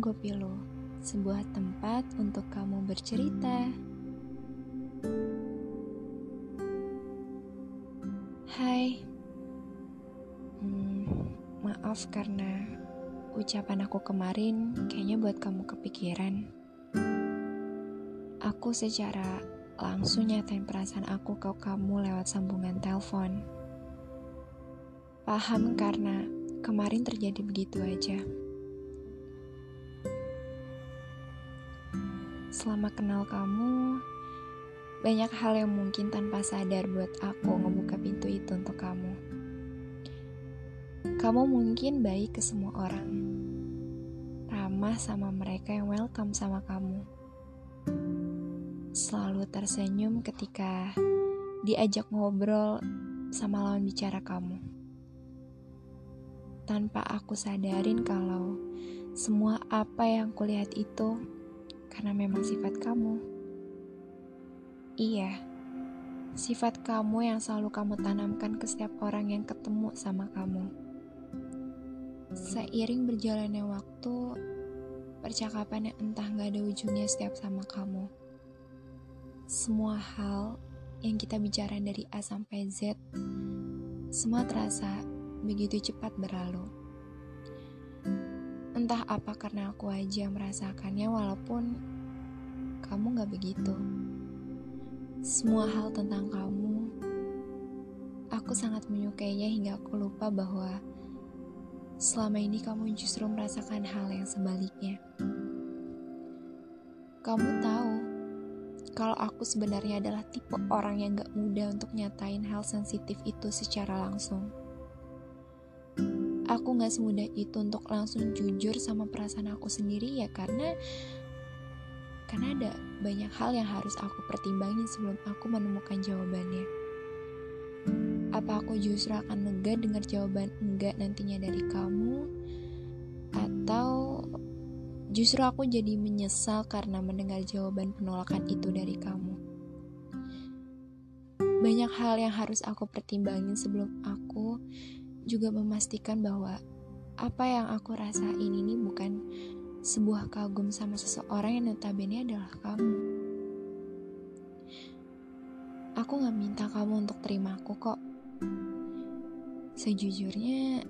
Gopilu, sebuah tempat untuk kamu bercerita. Hai, hmm, maaf karena ucapan aku kemarin kayaknya buat kamu kepikiran. Aku secara langsung nyatain perasaan aku ke kamu lewat sambungan telepon. Paham karena kemarin terjadi begitu aja. Selama kenal kamu, banyak hal yang mungkin tanpa sadar buat aku ngebuka pintu itu untuk kamu. Kamu mungkin baik ke semua orang, ramah sama mereka yang welcome sama kamu. Selalu tersenyum ketika diajak ngobrol sama lawan bicara kamu. Tanpa aku sadarin kalau semua apa yang kulihat itu karena memang sifat kamu. Iya, sifat kamu yang selalu kamu tanamkan ke setiap orang yang ketemu sama kamu. Seiring berjalannya waktu, percakapan yang entah gak ada ujungnya setiap sama kamu. Semua hal yang kita bicara dari A sampai Z, semua terasa begitu cepat berlalu. Entah apa karena aku aja merasakannya walaupun kamu gak begitu. Semua hal tentang kamu, aku sangat menyukainya hingga aku lupa bahwa selama ini kamu justru merasakan hal yang sebaliknya. Kamu tahu kalau aku sebenarnya adalah tipe orang yang gak mudah untuk nyatain hal sensitif itu secara langsung aku gak semudah itu untuk langsung jujur sama perasaan aku sendiri ya karena karena ada banyak hal yang harus aku pertimbangin sebelum aku menemukan jawabannya. Apa aku justru akan lega dengar jawaban enggak nantinya dari kamu atau justru aku jadi menyesal karena mendengar jawaban penolakan itu dari kamu. Banyak hal yang harus aku pertimbangin sebelum aku juga memastikan bahwa apa yang aku rasain ini bukan sebuah kagum sama seseorang yang notabene adalah kamu. Aku gak minta kamu untuk terima aku kok. Sejujurnya,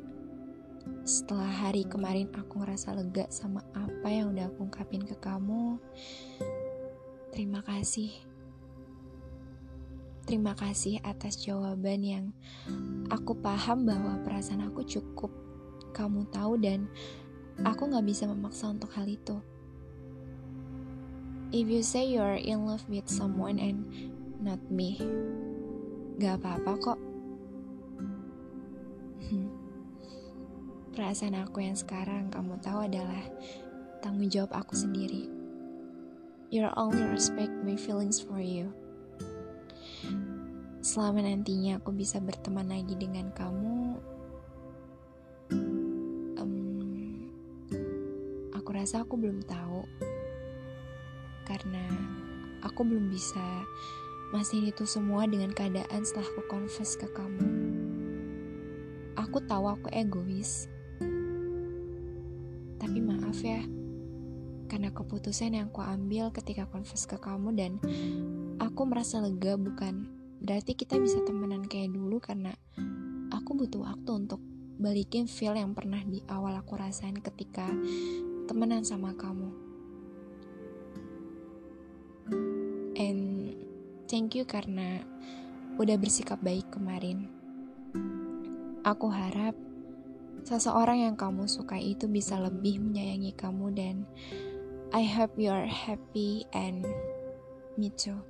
setelah hari kemarin aku ngerasa lega sama apa yang udah aku ungkapin ke kamu, terima kasih Terima kasih atas jawaban yang aku paham bahwa perasaan aku cukup kamu tahu dan aku gak bisa memaksa untuk hal itu. If you say you're in love with someone and not me, gak apa-apa kok. Perasaan aku yang sekarang kamu tahu adalah tanggung jawab aku sendiri. You're only respect my feelings for you. Selama nantinya aku bisa berteman lagi dengan kamu, um, aku rasa aku belum tahu karena aku belum bisa masih itu semua dengan keadaan setelah aku confess ke kamu. Aku tahu aku egois, tapi maaf ya, karena keputusan yang aku ambil ketika confess ke kamu dan aku merasa lega bukan berarti kita bisa temenan kayak dulu karena aku butuh waktu untuk balikin feel yang pernah di awal aku rasain ketika temenan sama kamu. And thank you karena udah bersikap baik kemarin. Aku harap seseorang yang kamu suka itu bisa lebih menyayangi kamu dan I hope you are happy and me too.